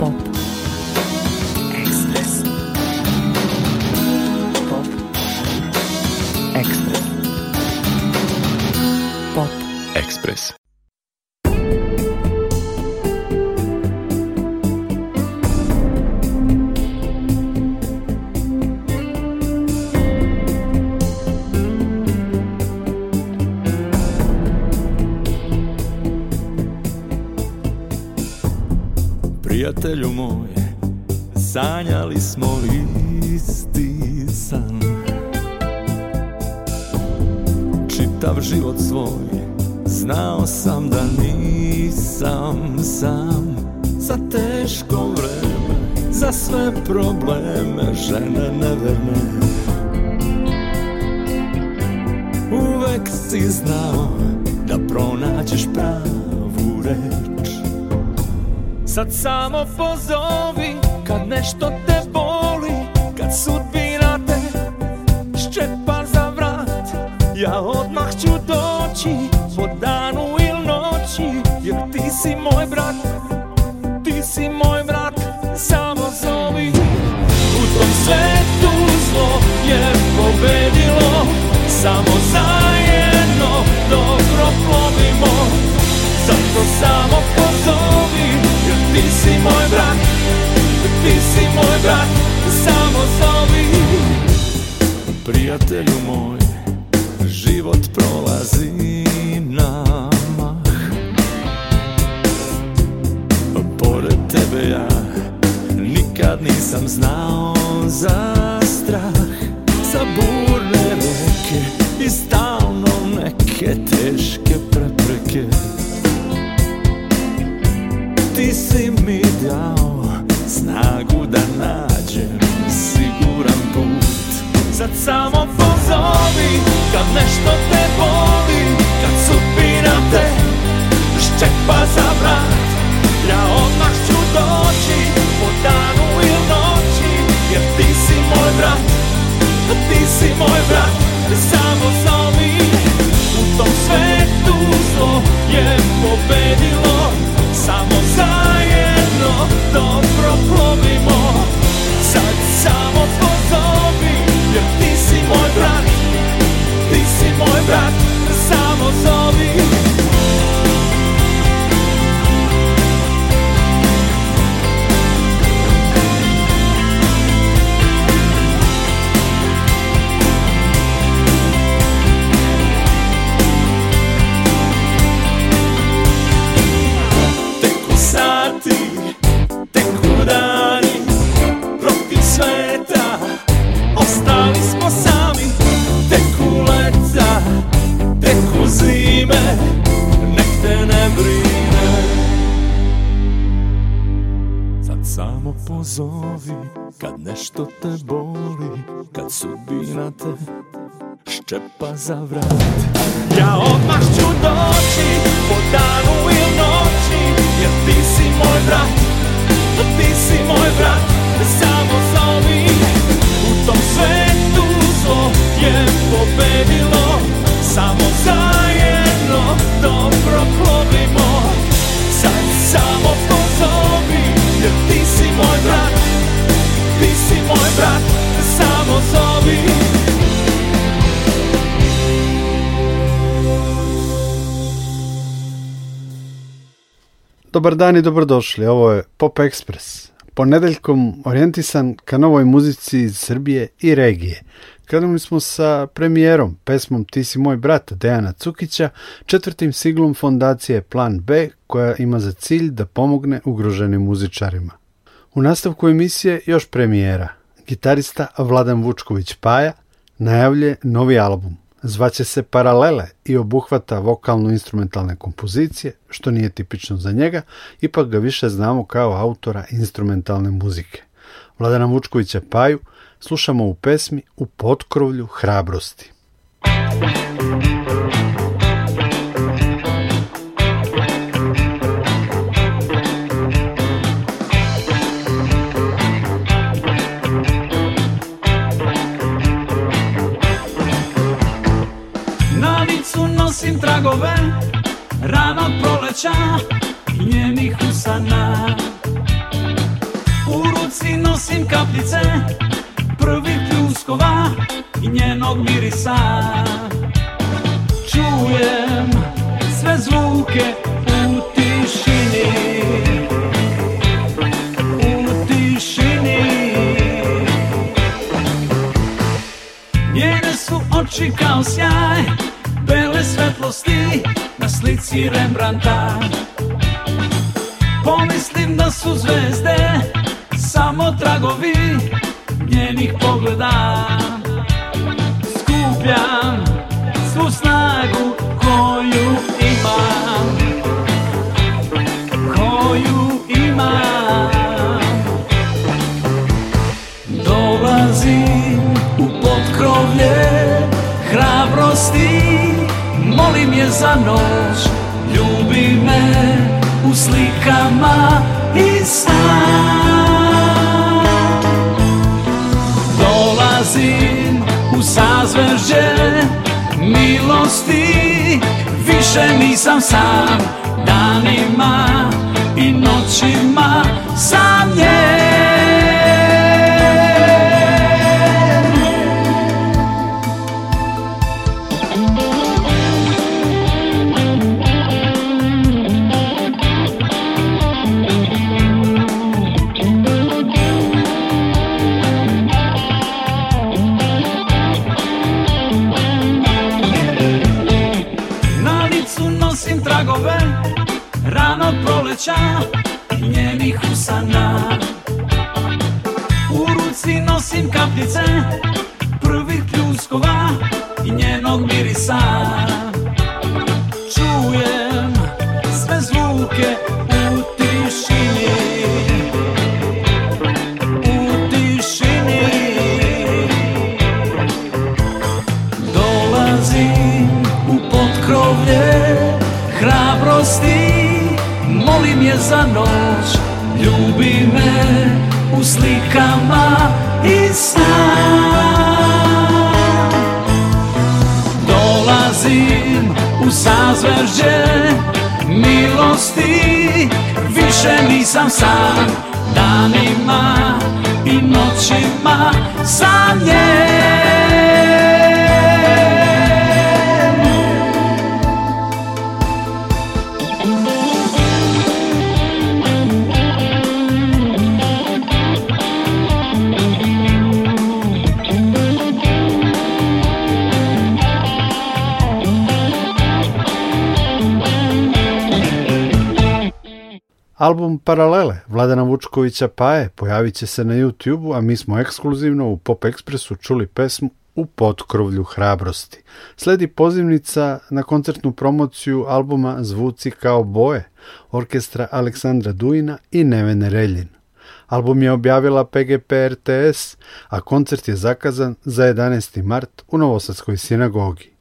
pop. prijatelju moj Sanjali smo isti san Čitav život svoj Znao sam da nisam sam Za teško vreme Za sve probleme Žene neverne Uvek si znao Da pronađeš pravu reč Sad samo pozovi kad nešto te boli Kad sudbina te ščepa za vrat Ja odmah ću doći po danu ili noći Jer ti si moj brat, ti si moj brat Samo zovi U tom svetu zlo je pobedilo Samo zajedno dobro plovimo Zato samo pozovi ti si moj brat, ti si moj brat Samo zovi Prijatelju moj, život prolazi namah Pored tebe ja nikad nisam znao za strah Za burne reke i stalno neke teške prepreke ti si mi dao snagu da nađem siguran put Sad samo pozovi kad nešto te boli Kad supina te ščepa za vrat Ja odmah ću doći po danu ili noći Jer ti si moj brat, ti si moj brat Samo zovi u tom svetu zlo je pobedilo samo zajedno dobro plovimo Sad samo pozovi jer ti si moj brat Ti si moj brat, samo palavras Dobar dan i dobrodošli, ovo je Pop Express. Ponedeljkom orijentisan ka novoj muzici iz Srbije i regije. Krenuli smo sa premijerom, pesmom Ti si moj brat Dejana Cukića, četvrtim siglom fondacije Plan B koja ima za cilj da pomogne ugroženim muzičarima. U nastavku emisije još premijera. Gitarista Vladan Vučković Paja najavlje novi album zvaće se Paralele i obuhvata vokalno-instrumentalne kompozicije, što nije tipično za njega, ipak ga više znamo kao autora instrumentalne muzike. Vladana Vučkovića Paju slušamo u pesmi U potkrovlju hrabrosti. nosim tragove ranog proleća i njenih usana U ruci nosim kapljice prvih pljuskova i njenog mirisa Čujem sve zvuke u tišini U su oči kao sjaj bele svetlosti na slici Rembrandta Pomislim da su zvezde samo tragovi njenih pogleda Skupljam svu snagu koju imam Koju imam Dolazim u potkrovlje hrabrosti molim je za noć Ljubi me u slikama i sam. Dolazim u sazvežđe milosti Više nisam sam danima i noćima sam je ljetnice Prvih pljuskova i njenog mirisa Čujem sve zvuke u tišini U tišini Dolazim u potkrovlje hrabrosti Molim je za noć, ljubi me u slikama i sam Dolazim u sazvežđe milosti Više nisam sam danima i noćima Sam sanje. Album Paralele Vladana Vučkovića Paje pojavit će se na YouTube-u, a mi smo ekskluzivno u Pop Expressu čuli pesmu U potkrovlju hrabrosti. Sledi pozivnica na koncertnu promociju albuma Zvuci kao boje, orkestra Aleksandra Dujina i Nevene Reljin. Album je objavila PGP RTS, a koncert je zakazan za 11. mart u Novosadskoj sinagogi.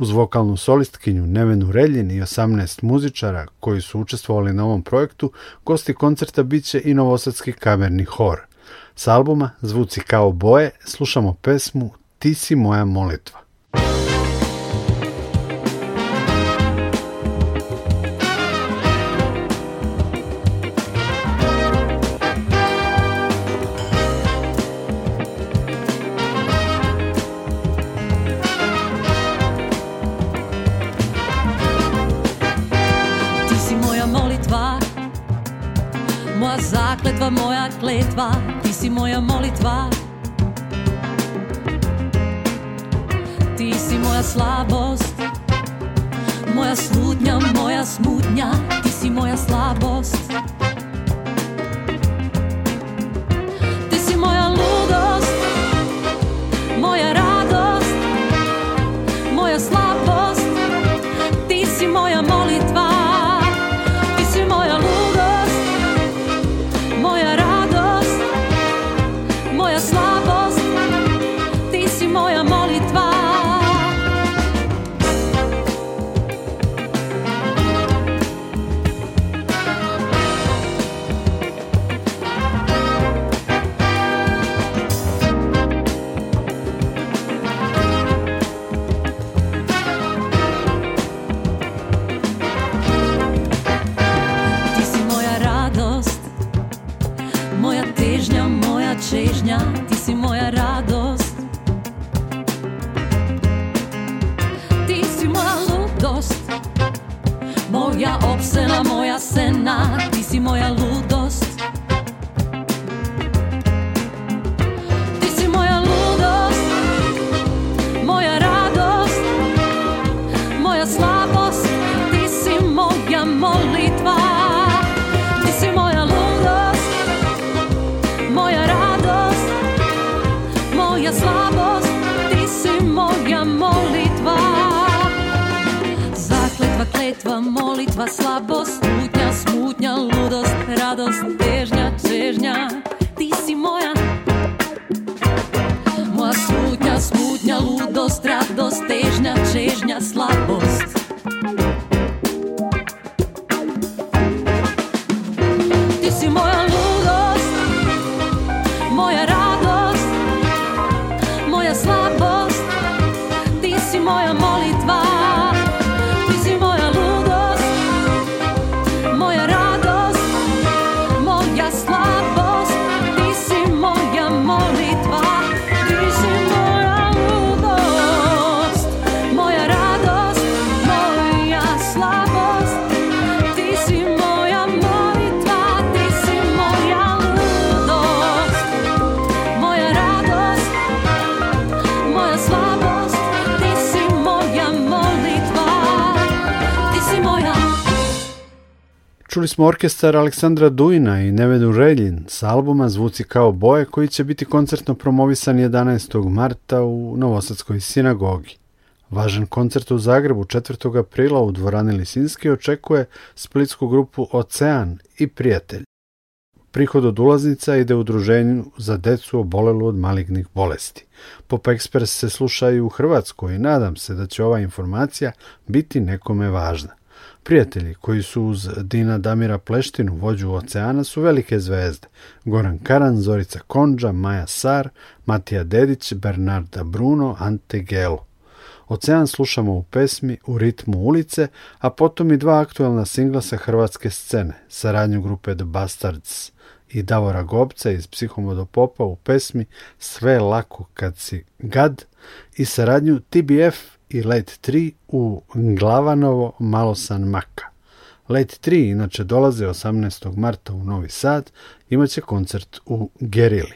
Uz vokalnu solistkinju Nevenu Reljin i 18 muzičara koji su učestvovali na ovom projektu, gosti koncerta bit će i novosadski kamerni hor. S albuma Zvuci kao boje slušamo pesmu Ti si moja molitva. moja kletva, ti si moja molitva. Ti si moja slabost, moja slutnja, moja smutnja, ti si moja slabost. molitva Zakletva, kletva, molitva, slabost Smutnja, smutnja, ludost, radost, težnja, čežnja Ti si moja Moja smutnja, smutnja, ludost, radost, težnja, čežnja, slabost Čuli smo orkestar Aleksandra Dujna i Nevenu Reljin s albuma Zvuci kao boje koji će biti koncertno promovisan 11. marta u Novosadskoj sinagogi. Važan koncert u Zagrebu 4. aprila u dvorani Lisinski očekuje splitsku grupu Ocean i Prijatelj. Prihod od ulaznica ide u druženju za decu obolelu od malignih bolesti. Pop Express se slušaju u Hrvatskoj i nadam se da će ova informacija biti nekome važna. Prijatelji koji su uz Dina Damira Pleštinu, vođu oceana, su velike zvezde. Goran Karan, Zorica Konđa, Maja Sar, Matija Dedić, Bernarda Bruno, Ante Gelo. Ocean slušamo u pesmi U ritmu ulice, a potom i dva aktualna singla sa hrvatske scene, saradnju grupe The Bastards i Davora Gobca iz Psihomodopopa u pesmi Sve lako kad si gad i saradnju TBF i let 3 u Glavanovo Malosan Maka. Let 3 inače dolaze 18. marta u Novi Sad, imaće koncert u Gerili.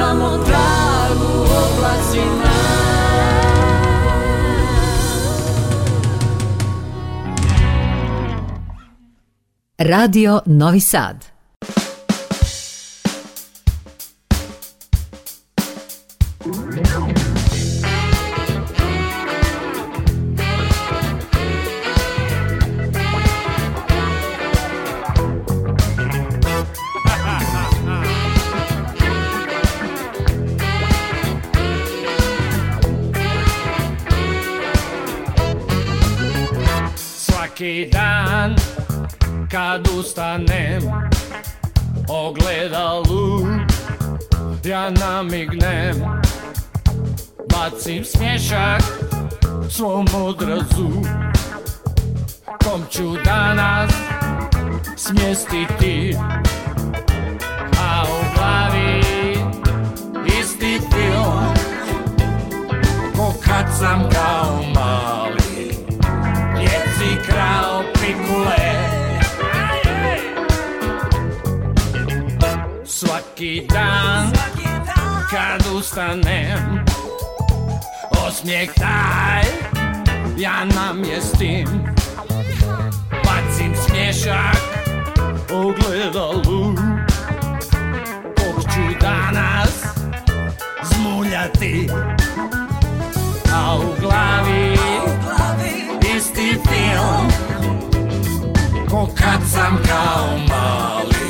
samo tragu oblacina Radio Novi Sad kad ustanem Ogledalu ja namignem Bacim smješak svom odrazu Kom ću danas smjestiti A u glavi isti film Ko kad sam kao mali Djeci krao pikule svaki dan Kad ustanem Osmijeh taj Ja namjestim Bacim smješak U luk Kog ću danas Zmuljati A u glavi Isti film Ko kad sam kao mali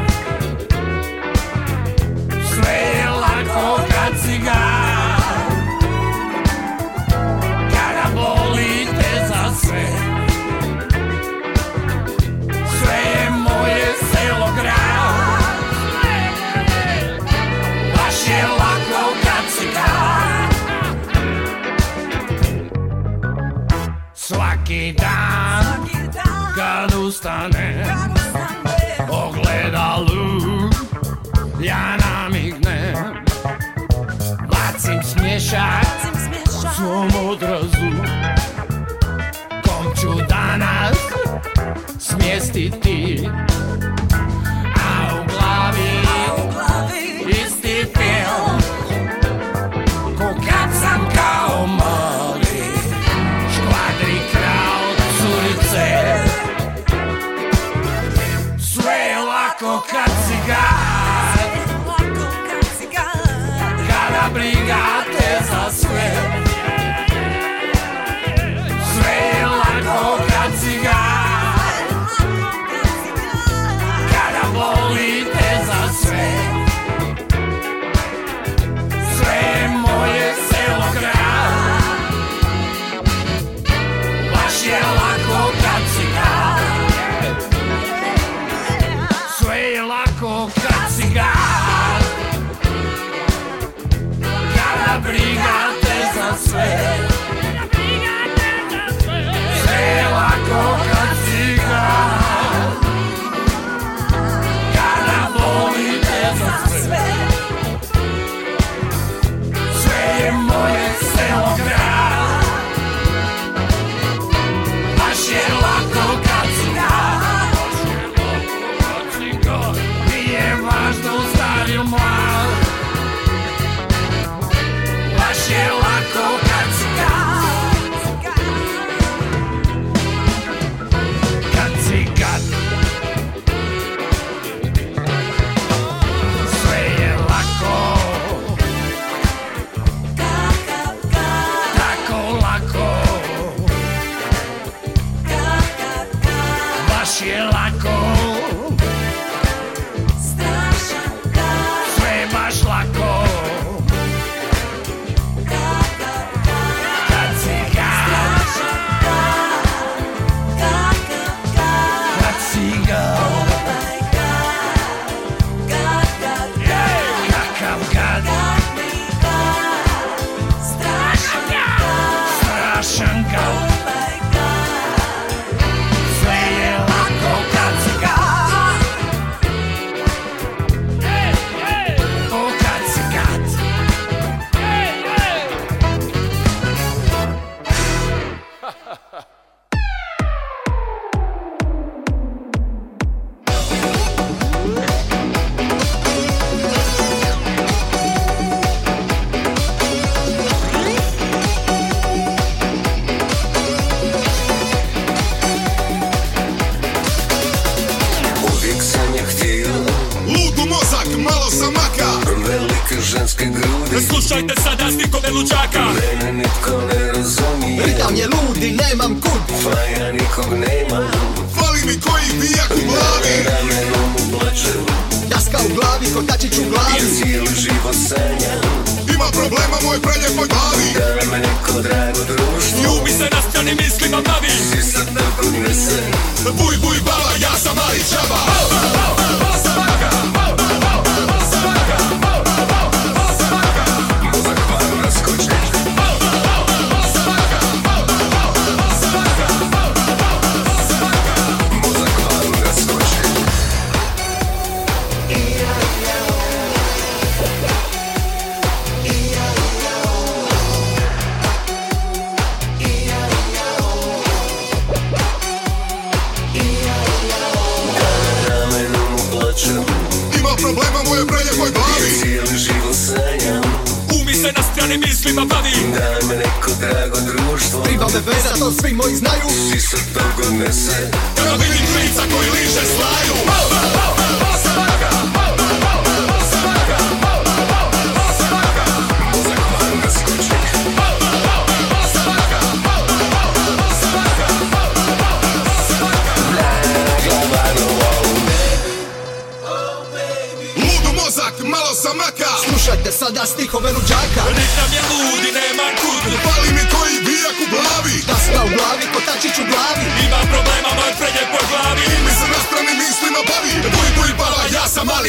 Ogleda ogledalu Ja namignem Lacim smješak svom odrazu Kom ću danas smjesti sweat. Slušajte sada stikove luđaka Mene nitko ne razumije Ritam je ludi, nemam kud Faja nikog nema Fali mi koji bijak u glavi Ramenom u plačeru Daska u glavi, kotačić u glavi Ja cijeli život sanjam Ima problema moj preljepoj glavi Da me neko drago društvo Ljubi se na strani mislima bavi Si sad tako nesen Buj, buj, baba, ja sam mali čaba Baba, baba, baba все довго несе. Та роби відмиться, кой лише слайд.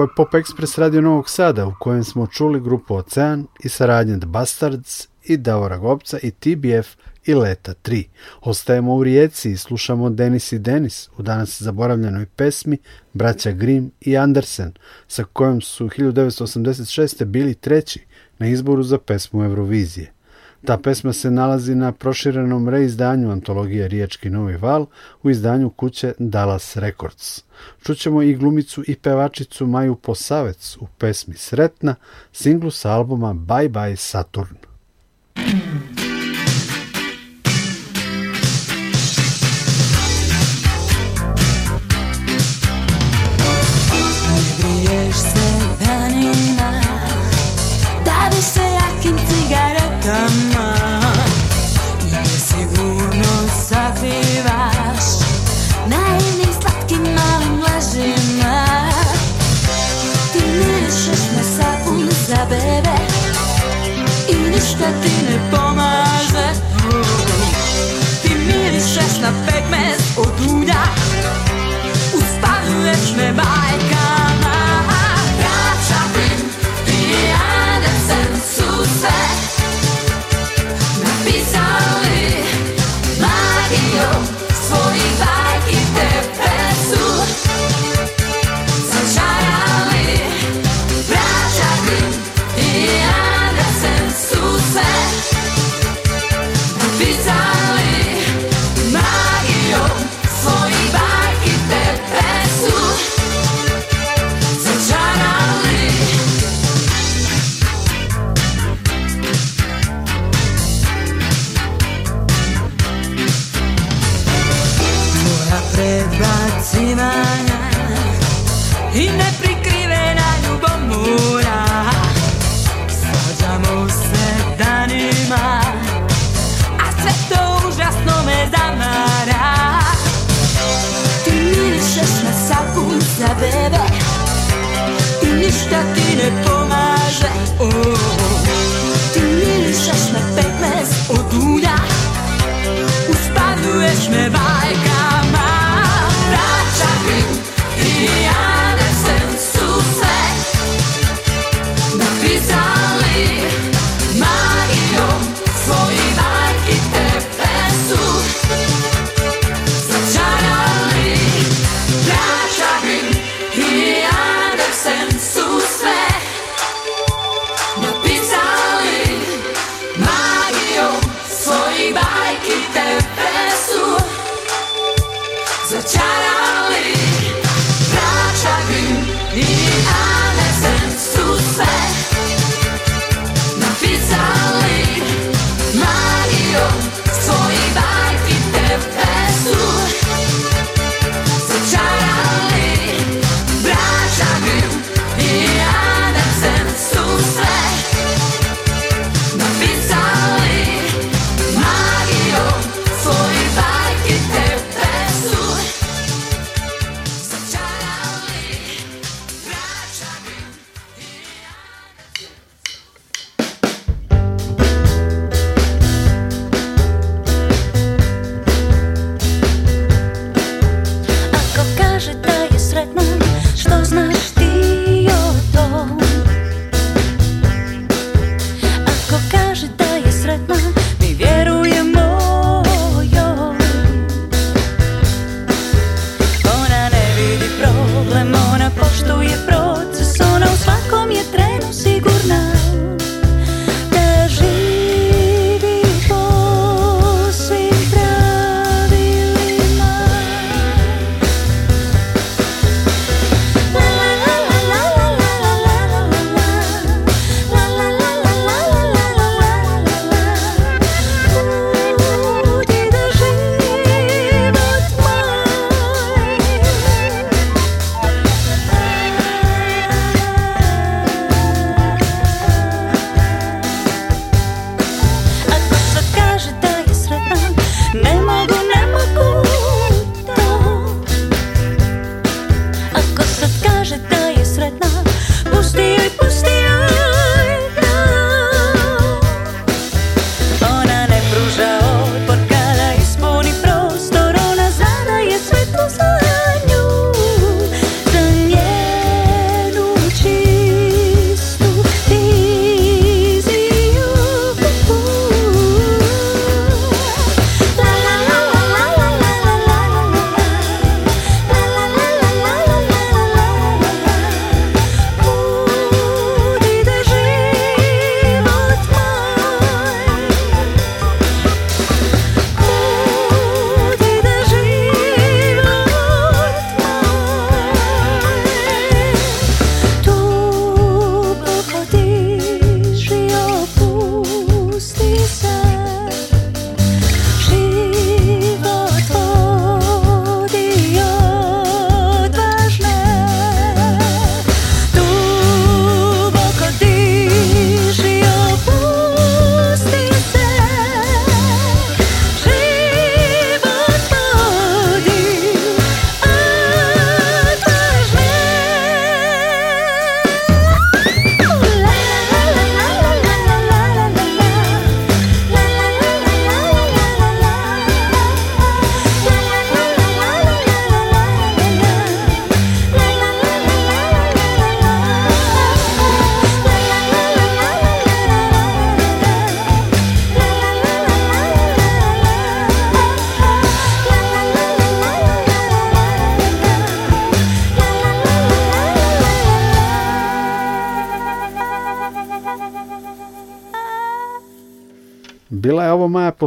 Ovo je Pop Express radio Novog Sada u kojem smo čuli grupu Ocean i saradnje The Bastards i Davora Gopca i TBF i Leta 3. Ostajemo u Rijeci i slušamo Denis i Denis u danas zaboravljenoj pesmi Braća Grimm i Andersen sa kojom su 1986. bili treći na izboru za pesmu Eurovizije. Ta pesma se nalazi na proširenom reizdanju antologije Riječki Novi Val u izdanju kuće Dallas Records. Čućemo i glumicu i pevačicu Maju Posavec u pesmi Sretna, singlu s albuma Bye Bye Saturn.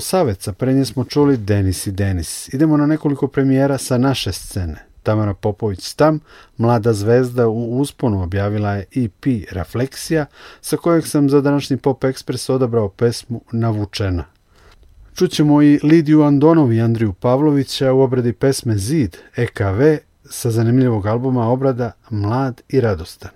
saveca, pre nje smo čuli Denis i Denis. Idemo na nekoliko premijera sa naše scene. Tamara Popović Stam, mlada zvezda u usponu objavila je EP Refleksija, sa kojeg sam za današnji Pop Express odabrao pesmu Navučena. Čućemo i Lidiju Andonovi i Andriju Pavlovića u obradi pesme Zid, EKV, sa zanimljivog albuma obrada Mlad i radostan.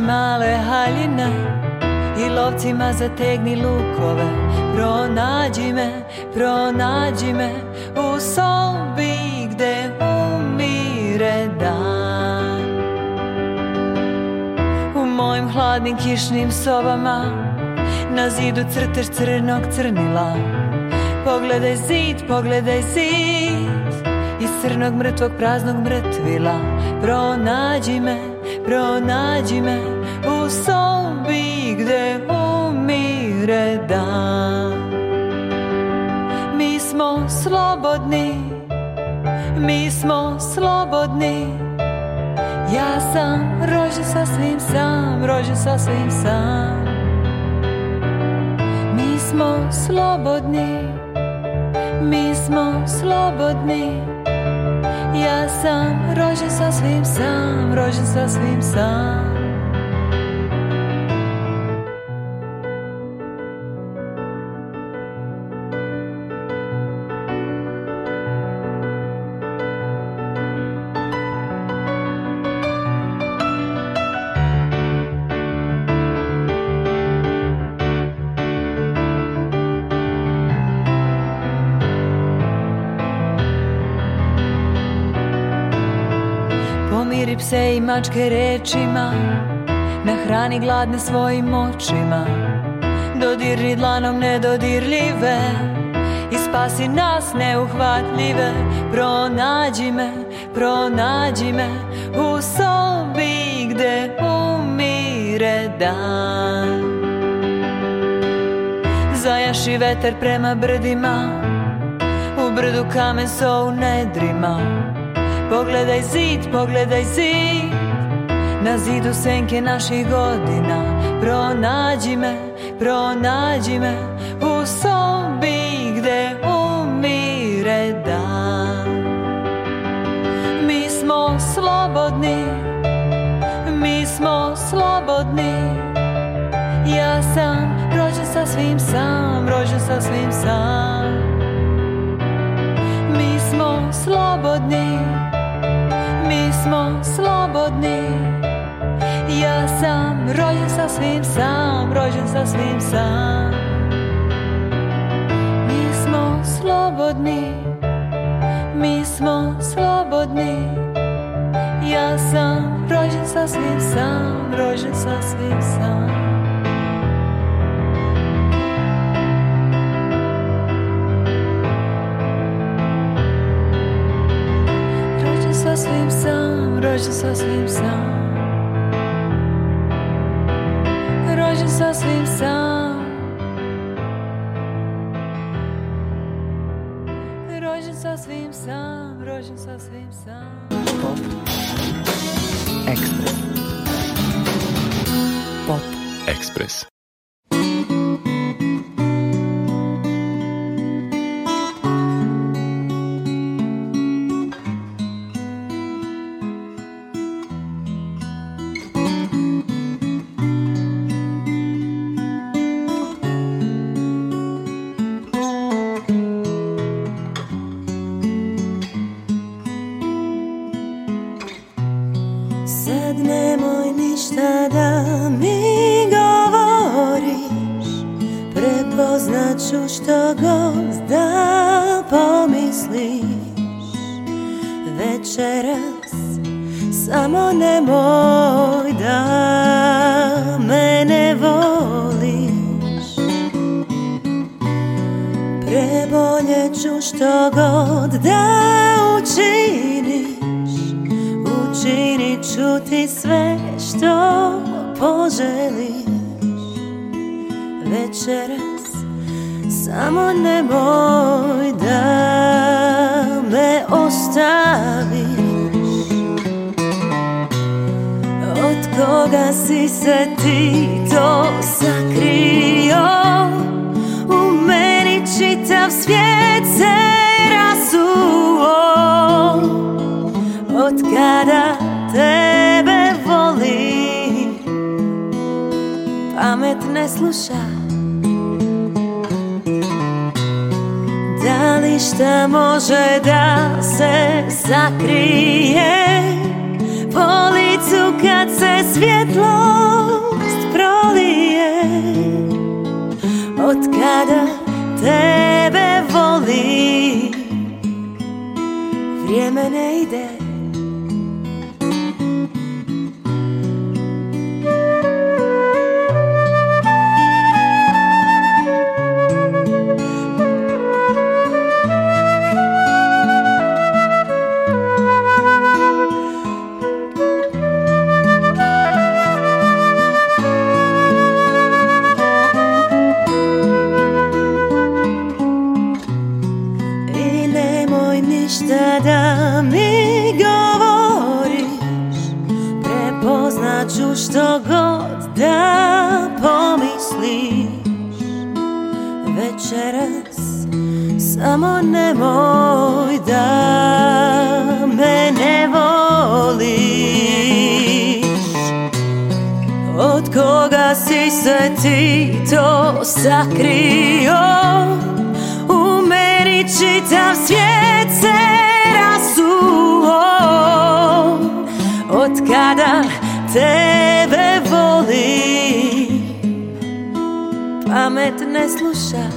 male haljina i lovcima zategni lukove Pronađi me, pronađi me u sobi gde umire dan U mojim hladnim kišnim sobama na zidu crteš crnog crnila Pogledaj zid, pogledaj zid Iz crnog mrtvog praznog mrtvila Pronađi me, pronađime u sobi gde umire dan Mi smo slobodni, mi smo slobodni Ja sam rođen sa svim sam, rođen sa svim sam Mi smo slobodni, mi smo slobodni Ja sam rođen sam svim sam, rođen sam svim sam pse i mačke rečima hrani gladne svojim očima Dodirni dlanom nedodirljive I spasi nas neuhvatljive Pronađi me, pronađi me U sobi gde umire dan Zajaši veter prema brdima U brdu kamen so u nedrima Pogledaj zid, pogledaj zid Na zidu senke naših godina Pronađi me, pronađi me U sobi gde umire dan Mi smo slobodni Mi smo slobodni Ja sam rođen sa svim sam Rođen sa svim sam Mi smo slobodni smo slobodni Ja sam rođen sa svim sam, rođen sa svim sam Mi smo slobodni, mi smo slobodni Ja sam rođen sa svim sam, rođen sa svim sam Heróis de só simção. Heróis de só simção. Pop. Express. Pop. Express. sviece rasuo od kada tebe volim pamet ne sluša da li šta može da se sakrije po licu kad se svjetlost prolije od kada tebe voli Vrijeme ne ide tebe volí, pamätné sluša.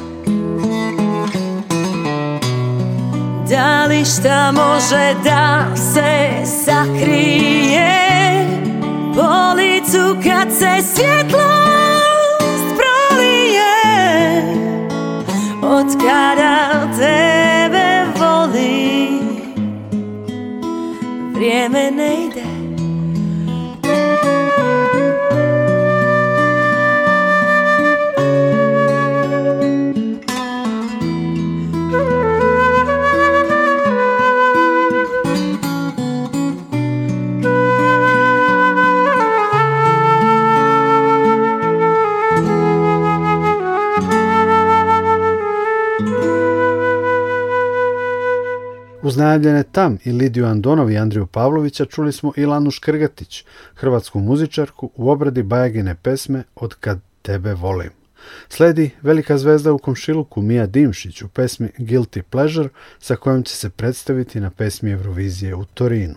Dališ šta môže da se sakrije Policu kad se svetlo sprolije Od Uz najavljene tam i Lidiju Andonov i Andriju Pavlovića čuli smo i Lanu Škrgatić, hrvatsku muzičarku u obradi Bajagine pesme Od kad tebe volim. Sledi velika zvezda u komšiluku Mija Dimšić u pesmi Guilty Pleasure sa kojom će se predstaviti na pesmi Eurovizije u Torinu.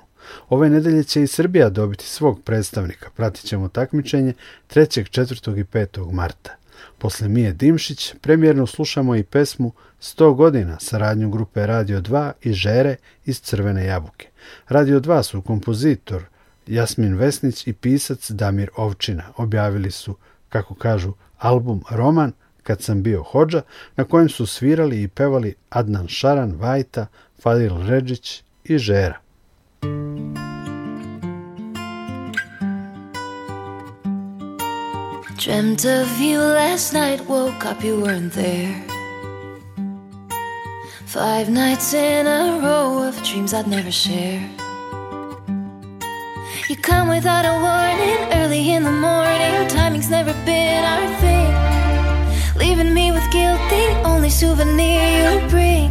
Ove nedelje će i Srbija dobiti svog predstavnika, pratit ćemo takmičenje 3., 4. i 5. marta. Posle Mije Dimšić premjerno slušamo i pesmu 100 godina saradnju grupe Radio 2 i Žere iz Crvene jabuke. Radio 2 su kompozitor Jasmin Vesnić i pisac Damir Ovčina. Objavili su, kako kažu, album Roman kad sam bio hođa, na kojem su svirali i pevali Adnan Šaran, Vajta, Fadil Ređić i Žera. Dreamt of you last night, woke up, you weren't there. Five nights in a row of dreams I'd never share. You come without a warning, early in the morning. Timing's never been our thing. Leaving me with guilt, the only souvenir you bring.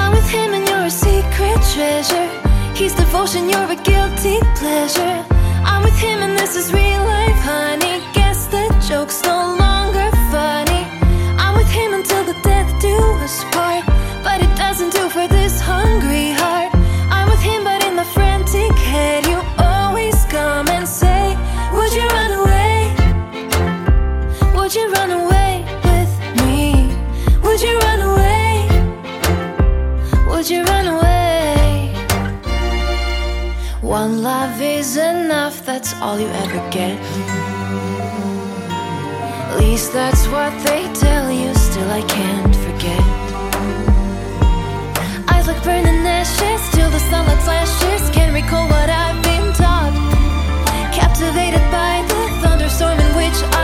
I'm with him and you're a secret treasure. He's devotion, you're a guilty pleasure. This is real life, honey. Guess the joke's no longer funny. I'm with him until the death do us part. all you ever get. At least that's what they tell you, still I can't forget. Eyes like burning ashes, till the sunlight flashes. Can't recall what I've been taught. Captivated by the thunderstorm in which I.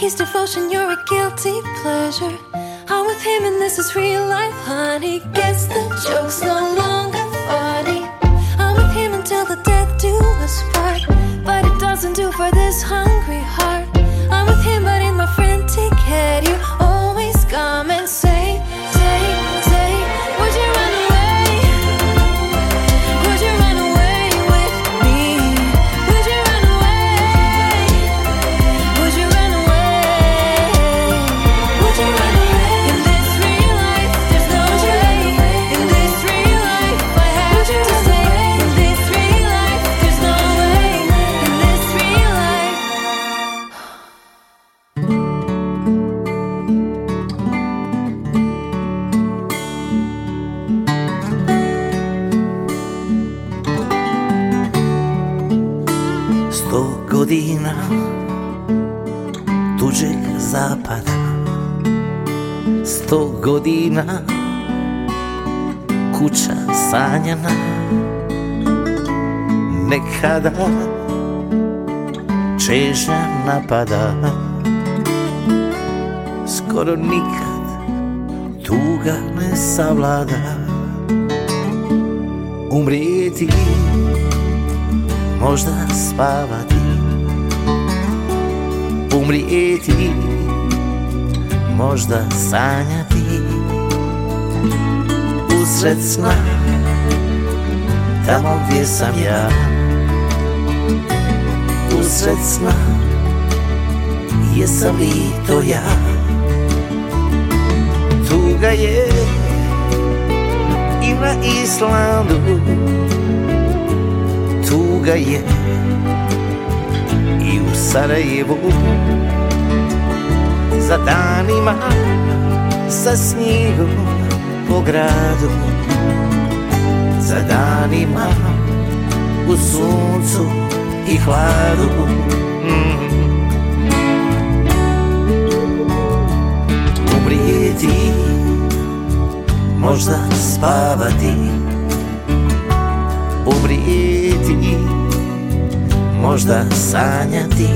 He's devotion, you're a guilty pleasure. I'm with him, and this is real life, honey. Guess the joke's no longer funny. I'm with him until the death do us part, but it doesn't do for this hungry heart. godina Kuća sanjana Nekada Čežnja napada Skoro nikad Tuga ne savlada Umrijeti Možda spavati Umrijeti Možda sanjati usred sna Tamo gdje sam ja Usred sna Jesam li to ja Tuga je I na Islandu Tuga je I u Sarajevu Za danima Sa snijegom po gradu Za danima u suncu i hladu mm-hmm. Umrijeti, ti, možda spavati Umrijeti, ti, možda sanjati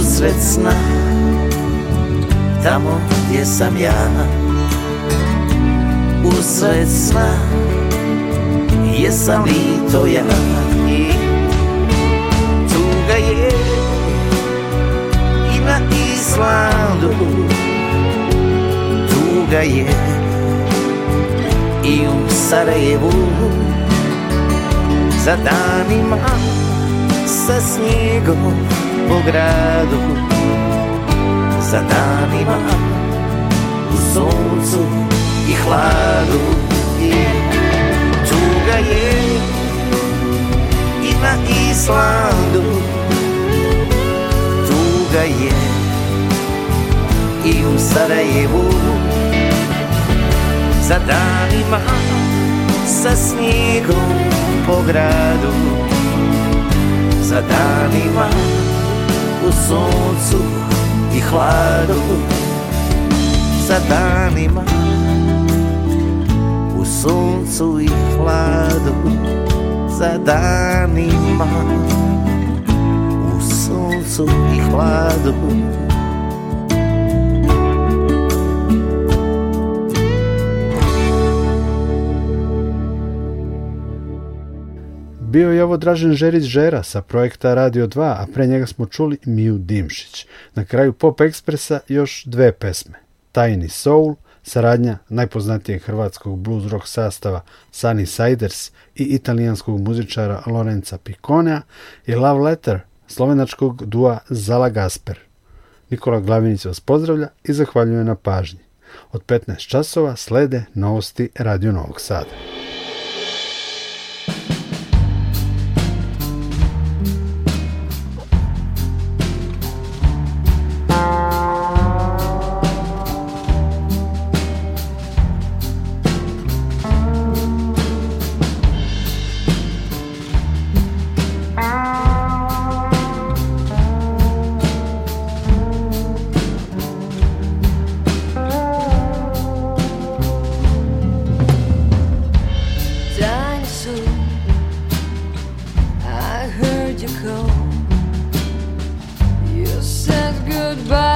Uzred sna, tamo gdje sam ja usred sna Jesam li to ja i tuga je i na Islandu Tuga je i u Sarajevu Za danima sa snijegom po gradu Za danima u suncu i hladu je tuga je i na Islandu tuga je i u Sarajevu za danima sa snijegom po gradu za danima u suncu i hladu za danima suncu i hladu za danima u suncu i hladu Bio je ovo Dražen Žerić Žera sa projekta Radio 2, a pre njega smo čuli Miju Dimšić. Na kraju Pop Ekspresa još dve pesme. Tajni Soul – Saradnja najpoznatijeg hrvatskog blues rock sastava Sunny Siders i italijanskog muzičara Lorenza Piconea i Love Letter slovenačkog dua Zala Gasper. Nikola Glavinić vas pozdravlja i zahvaljuje na pažnji. Od 15 časova slede novosti Radio Novog Sada. goodbye.